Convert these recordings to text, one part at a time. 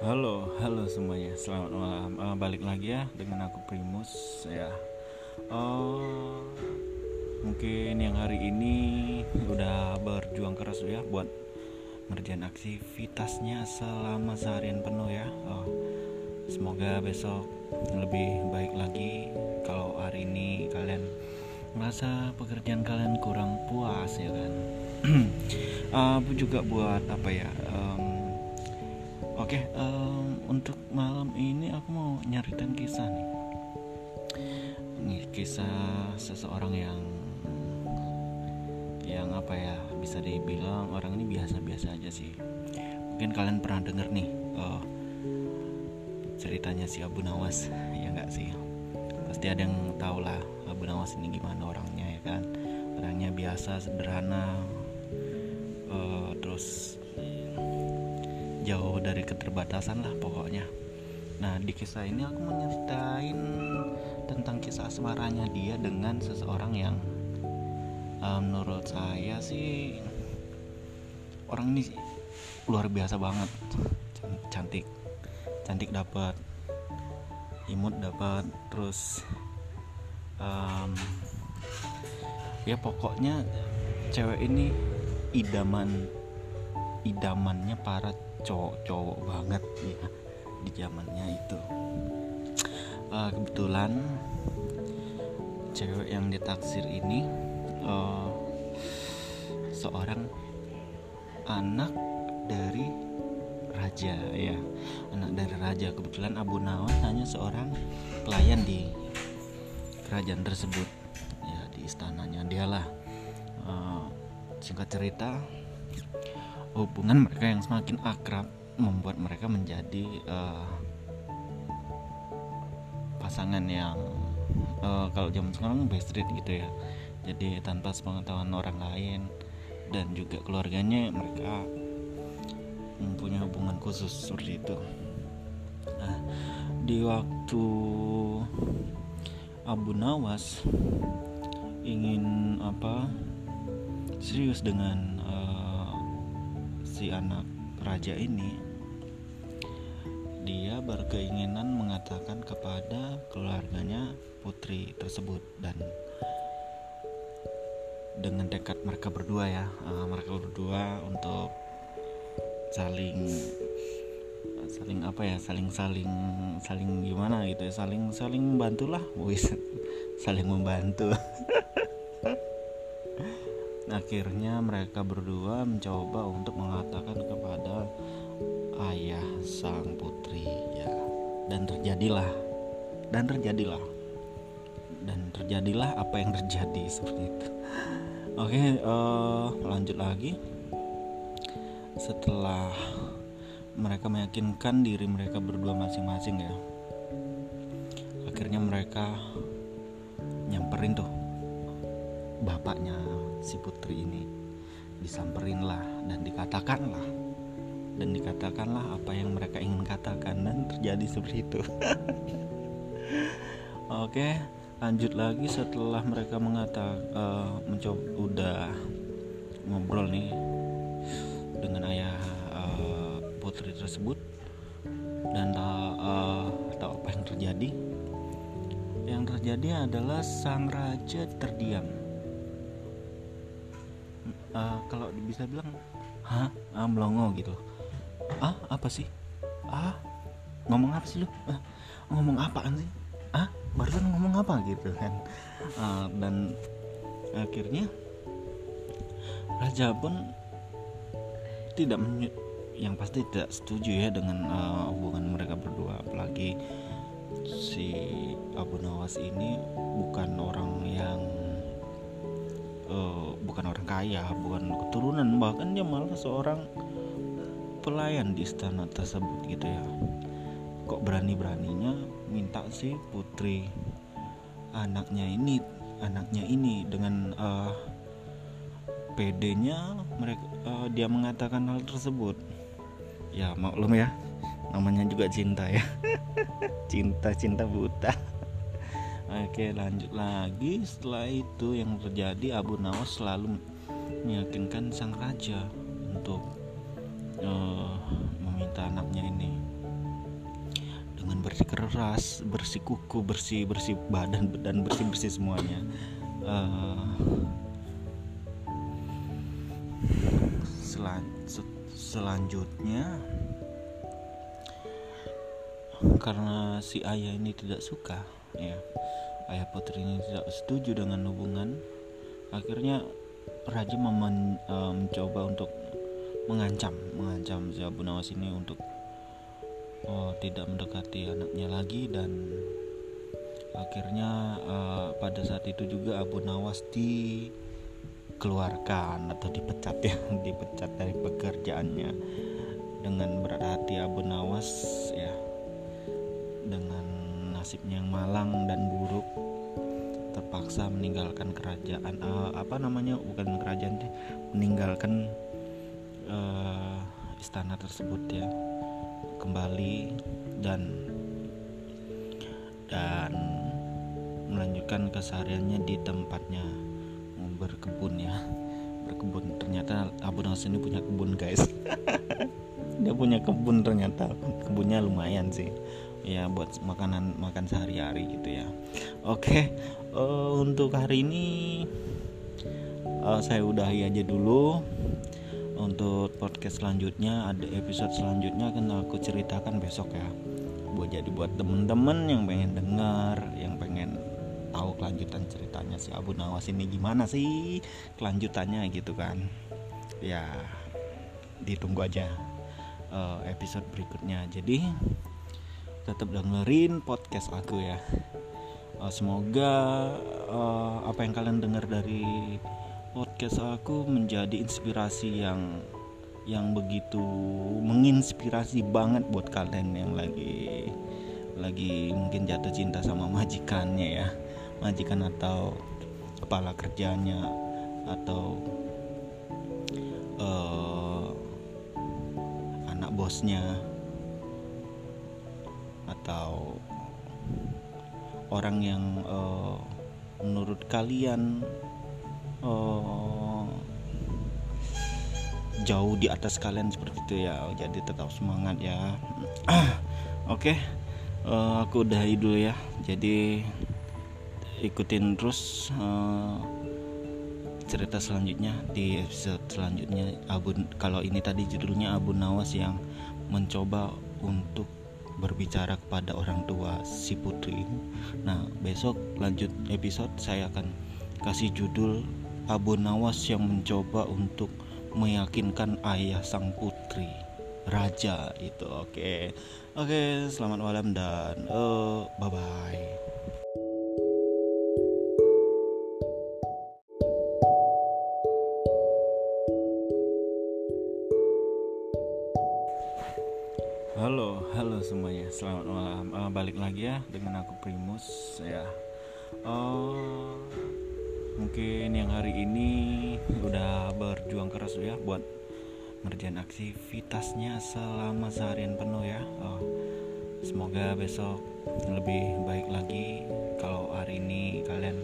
Halo, halo semuanya. Selamat malam. Uh, balik lagi ya dengan aku Primus ya. Oh, mungkin yang hari ini udah berjuang keras ya buat ngerjain aktivitasnya selama seharian penuh ya. Oh, semoga besok lebih baik lagi. Kalau hari ini kalian merasa pekerjaan kalian kurang puas ya kan. uh, juga buat apa ya? Oke, okay, um, untuk malam ini aku mau nyaritain kisah nih. Ini kisah seseorang yang yang apa ya bisa dibilang orang ini biasa-biasa aja sih. Mungkin kalian pernah denger nih uh, ceritanya si Abu Nawas ya nggak sih? Pasti ada yang tahu lah Abu Nawas ini gimana orangnya ya kan? Orangnya biasa, sederhana, uh, terus jauh dari keterbatasan lah pokoknya. Nah di kisah ini aku mau nyeritain tentang kisah asmaranya dia dengan seseorang yang uh, menurut saya sih orang ini luar biasa banget. Cantik cantik dapat imut dapat terus um, ya pokoknya cewek ini idaman idamannya para cowok-cowok banget ya di zamannya itu. Uh, kebetulan cewek yang ditaksir ini uh, seorang anak dari raja ya. Anak dari raja. Kebetulan Abu Nawas hanya seorang pelayan di kerajaan tersebut ya di istananya. Dialah uh, singkat cerita hubungan mereka yang semakin akrab membuat mereka menjadi uh, pasangan yang uh, kalau zaman sekarang best street gitu ya. Jadi tanpa sepengetahuan orang lain dan juga keluarganya mereka mempunyai hubungan khusus seperti itu. Nah di waktu Abu Nawas ingin apa serius dengan si anak raja ini dia berkeinginan mengatakan kepada keluarganya putri tersebut. Dan dengan tekad mereka berdua ya uh, mereka berdua untuk saling saling apa ya saling saling saling gimana gitu ya saling saling membantu lah wis saling membantu akhirnya mereka berdua mencoba untuk mengatakan kepada ayah sang putri ya dan terjadilah dan terjadilah dan terjadilah apa yang terjadi seperti itu. Oke uh, lanjut lagi. Setelah mereka meyakinkan diri mereka berdua masing-masing ya akhirnya mereka nyamperin tuh bapaknya si putri ini. Disamperin dan dikatakanlah. Dan dikatakanlah apa yang mereka ingin katakan dan terjadi seperti itu. Oke lanjut lagi setelah mereka mengatakan uh, eh, mencoba udah ngobrol nih dengan ayah uh, putri tersebut. Dan uh, tahu apa yang terjadi. Yang terjadi adalah sang raja terdiam uh, kalau bisa bilang hah? Ah, melongo gitu. Ah apa sih? Ah ngomong apa sih lu? Ah, ngomong apaan sih? Ah barusan ngomong apa? Gitu kan. Uh, dan akhirnya raja pun tidak yang pasti tidak setuju ya dengan uh, hubungan mereka berdua. Apalagi si Abu Nawas ini bukan orang yang uh, bukan orang kaya bukan keturunan bahkan dia malah seorang pelayan di istana tersebut gitu ya. Kok berani-beraninya minta si putri anaknya ini anaknya ini dengan uh, pedenya mereka uh, dia mengatakan hal tersebut. Ya maklum ya namanya juga cinta ya. Cinta cinta buta Oke lanjut lagi. Setelah itu yang terjadi Abu Nawas selalu meyakinkan sang raja untuk uh, meminta anaknya ini dan bersikeras bersih kuku bersih bersih badan dan bersih bersih semuanya. Uh, selan selanjutnya karena si ayah ini tidak suka ya ayah putri ini tidak setuju dengan hubungan. Akhirnya raja memen, uh, mencoba untuk mengancam mengancam si Abu Nawas ini untuk uh, tidak mendekati anaknya lagi dan akhirnya uh, pada saat itu juga Abu Nawas dikeluarkan atau dipecat ya dipecat dari pekerjaannya dengan berat hati Abu Nawas ya dengan nasibnya yang malang dan buruk terpaksa meninggalkan kerajaan uh, apa namanya bukan kerajaan deh meninggalkan uh, istana tersebut ya kembali dan dan melanjutkan kesehariannya di tempatnya berkebun ya berkebun. Ternyata Abu Nas ini punya kebun guys. Dia punya kebun ternyata kebunnya lumayan sih ya buat makanan makan sehari-hari gitu ya. Oke uh, untuk hari ini uh, saya udahi aja dulu. Untuk podcast selanjutnya ada episode selanjutnya akan aku ceritakan besok ya. Buat jadi buat temen-temen yang pengen dengar yang pengen tahu kelanjutan ceritanya si Abu Nawas ini gimana sih kelanjutannya gitu kan. Ya ditunggu aja uh, episode berikutnya. Jadi tetap dengerin podcast aku ya. Uh, semoga uh, apa yang kalian dengar dari podcast aku menjadi inspirasi yang yang begitu menginspirasi banget buat kalian yang lagi lagi mungkin jatuh cinta sama majikannya ya. Majikan atau kepala kerjanya atau uh, anak bosnya atau orang yang uh, menurut kalian oh, jauh di atas kalian seperti itu ya. Jadi tetap semangat ya. Oke. Okay. uh, eh, aku udah dulu ya. Jadi ikutin terus uh, cerita selanjutnya di episode selanjutnya. Abu kalau ini tadi judulnya Abu Nawas yang mencoba untuk berbicara kepada orang tua si putri. Nah, besok lanjut episode saya akan kasih judul Abu Nawas yang mencoba untuk meyakinkan ayah sang putri raja itu oke oke selamat malam dan uh, bye bye Halo, halo semuanya. Selamat malam. Uh, balik lagi ya dengan aku Primus ya. Uh, mungkin yang hari ini udah berjuang keras ya buat ngerjain aktivitasnya selama seharian penuh ya oh, semoga besok lebih baik lagi kalau hari ini kalian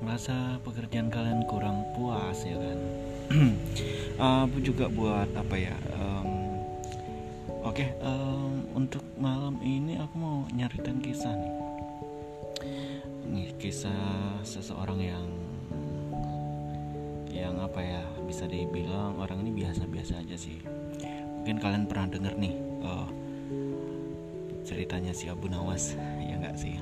merasa pekerjaan kalian kurang puas ya kan aku juga buat apa ya oke okay, um, untuk malam ini aku mau nyaritain kisah nih. Nih kisah seseorang yang yang apa ya bisa dibilang orang ini biasa-biasa aja sih. Mungkin kalian pernah denger nih uh, ceritanya si Abu Nawas ya nggak sih?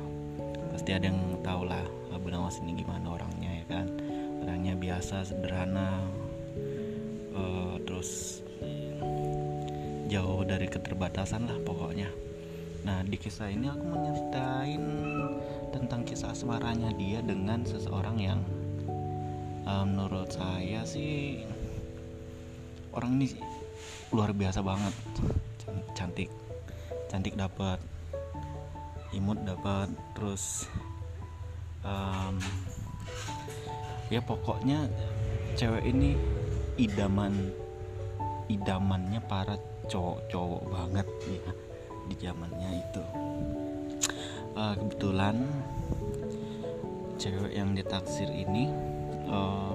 Pasti ada yang tahu lah Abu Nawas ini gimana orangnya ya kan? Orangnya biasa sederhana jauh dari keterbatasan lah pokoknya. Nah di kisah ini aku menyeritain tentang kisah asmaranya dia dengan seseorang yang uh, menurut saya sih orang ini luar biasa banget. Cantik cantik dapat imut dapat terus um, ya pokoknya cewek ini idaman idamannya para cowok-cowok banget ya di zamannya itu. Uh, kebetulan cewek yang ditaksir ini uh,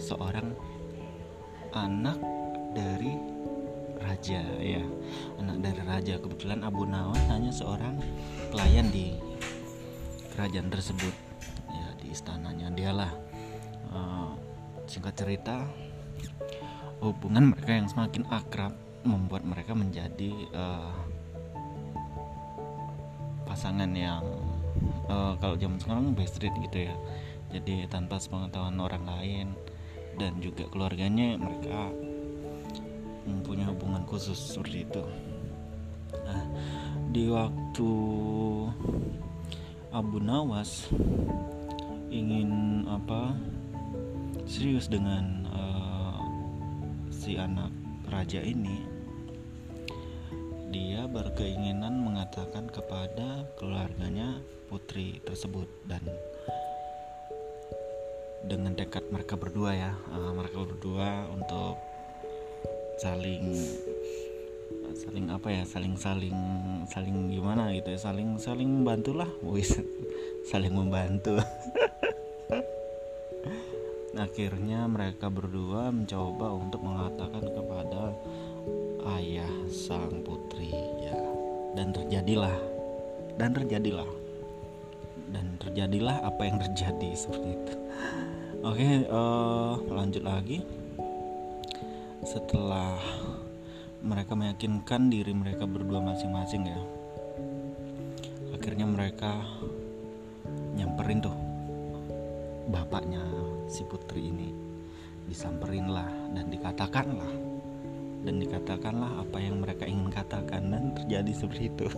seorang anak dari raja ya. Anak dari raja. Kebetulan Abu Nawas hanya seorang pelayan di kerajaan tersebut. Ya di istananya dialah uh, singkat cerita hubungan mereka yang semakin akrab membuat mereka menjadi uh, pasangan yang uh, kalau zaman sekarang street gitu ya. Jadi tanpa sepengetahuan orang lain dan juga keluarganya mereka mempunyai hubungan khusus seperti itu. Nah di waktu Abu Nawas ingin apa serius dengan si anak raja ini dia berkeinginan mengatakan kepada keluarganya putri tersebut. Dan dengan tekad mereka berdua ya uh, mereka berdua untuk saling saling apa ya saling saling saling gimana gitu ya saling saling membantu lah wis saling membantu akhirnya mereka berdua mencoba untuk mengatakan kepada ayah sang putri ya dan terjadilah dan terjadilah dan terjadilah apa yang terjadi seperti itu. Oke uh, lanjut lagi. Setelah mereka meyakinkan diri mereka berdua masing-masing ya akhirnya mereka nyamperin tuh bapaknya si putri ini. Disamperin lah dan dikatakanlah. Dan dikatakanlah apa yang mereka ingin katakan dan terjadi seperti itu.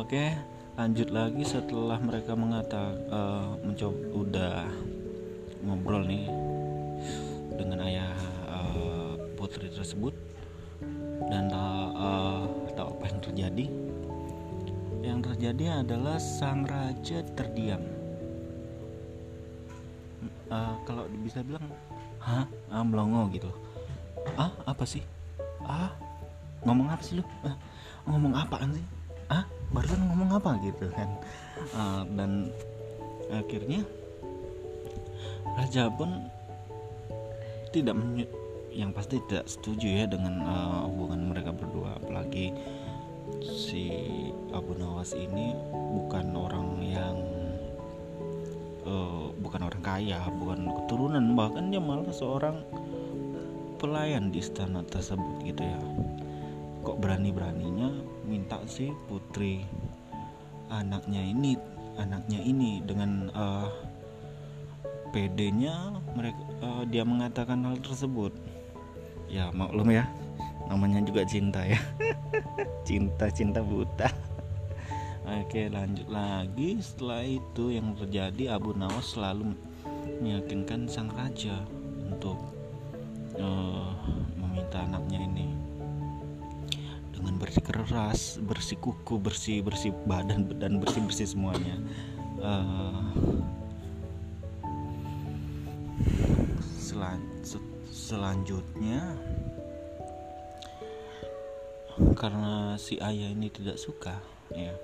Oke lanjut lagi setelah mereka mengatakan uh, eh, mencoba udah ngobrol nih dengan ayah uh, putri tersebut. Dan uh, tahu apa yang terjadi. Yang terjadi adalah sang raja terdiam uh, kalau bisa bilang hah? ah, melongo gitu. Ah apa sih? Ah ngomong apa sih lu? Ah, ngomong apaan sih? Ah barusan ngomong apa gitu kan? Uh, dan akhirnya raja pun tidak yang pasti tidak setuju ya dengan uh, hubungan mereka berdua. Apalagi si Abu Nawas ini bukan orang yang uh, bukan orang kaya bukan keturunan bahkan dia malah seorang pelayan di istana tersebut gitu ya. Kok berani-beraninya minta si putri anaknya ini anaknya ini dengan uh, PD-nya mereka uh, dia mengatakan hal tersebut. Ya maklum ya namanya juga cinta ya. Cinta cinta buta oke lanjut lagi. Setelah itu yang terjadi Abu Nawas selalu meyakinkan sang raja untuk uh, meminta anaknya ini dengan bersih keras bersih kuku bersih bersih badan dan bersih bersih semuanya. Uh, selan selanjutnya karena si ayah ini tidak suka ya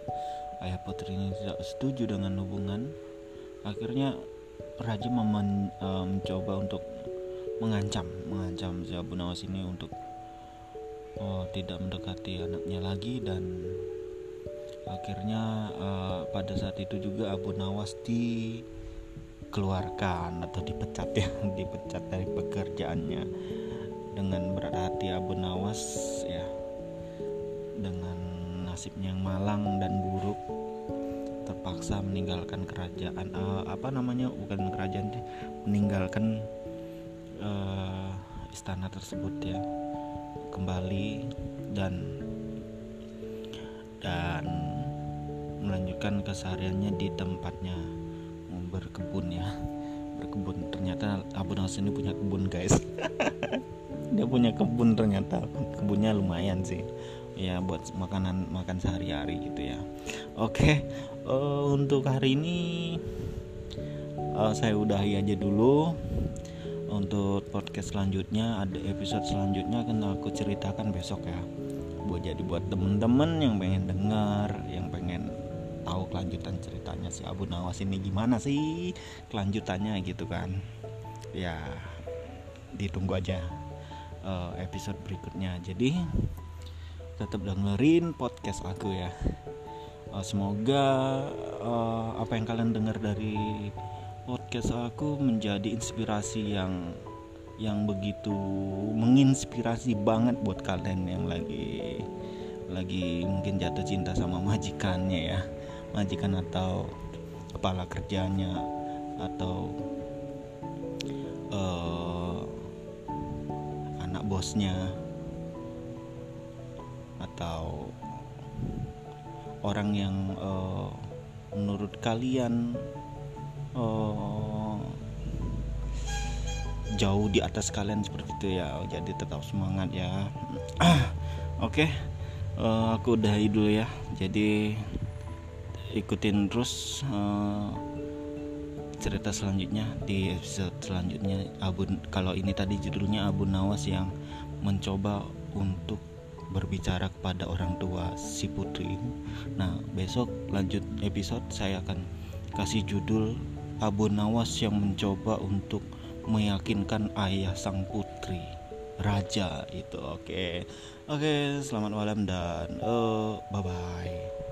ayah putri ini tidak setuju dengan hubungan. Akhirnya raja memen, uh, mencoba untuk mengancam mengancam Abu Nawas ini untuk oh, tidak mendekati anaknya lagi dan akhirnya uh, pada saat itu juga Abu Nawas dikeluarkan atau dipecat ya dipecat dari pekerjaannya dengan berat hati Abu Nawas ya dengan nasibnya yang malang dan buruk. Terpaksa meninggalkan kerajaan uh, apa namanya bukan kerajaan meninggalkan uh, istana tersebut ya kembali dan dan melanjutkan kesehariannya di tempatnya berkebun ya berkebun. Ternyata Abu Nas ini punya kebun guys. Dia punya kebun ternyata kebunnya lumayan sih ya buat makanan makan sehari-hari gitu ya. Oke uh, untuk hari ini uh, saya udahi aja dulu. Untuk podcast selanjutnya ada episode selanjutnya akan aku ceritakan besok ya. Buat jadi buat temen-temen yang pengen dengar yang pengen tahu kelanjutan ceritanya si Abu Nawas ini gimana sih kelanjutannya gitu kan. Ya ditunggu aja uh, episode berikutnya. Jadi tetap dengerin podcast aku ya. Uh, semoga uh, apa yang kalian dengar dari podcast aku menjadi inspirasi yang yang begitu menginspirasi banget buat kalian yang lagi lagi mungkin jatuh cinta sama majikannya ya. Majikan atau kepala kerjanya atau uh, anak bosnya atau orang yang uh, menurut kalian uh, jauh di atas kalian seperti itu ya. Jadi tetap semangat ya. Oke okay. uh, aku udahi dulu ya. Jadi ikutin terus uh, cerita selanjutnya di episode selanjutnya. Abu kalau ini tadi judulnya Abu Nawas yang mencoba untuk berbicara kepada orang tua si putri. Nah, besok lanjut episode saya akan kasih judul Abu Nawas yang mencoba untuk meyakinkan ayah sang putri raja itu. Oke. Oke, selamat malam dan uh, bye bye.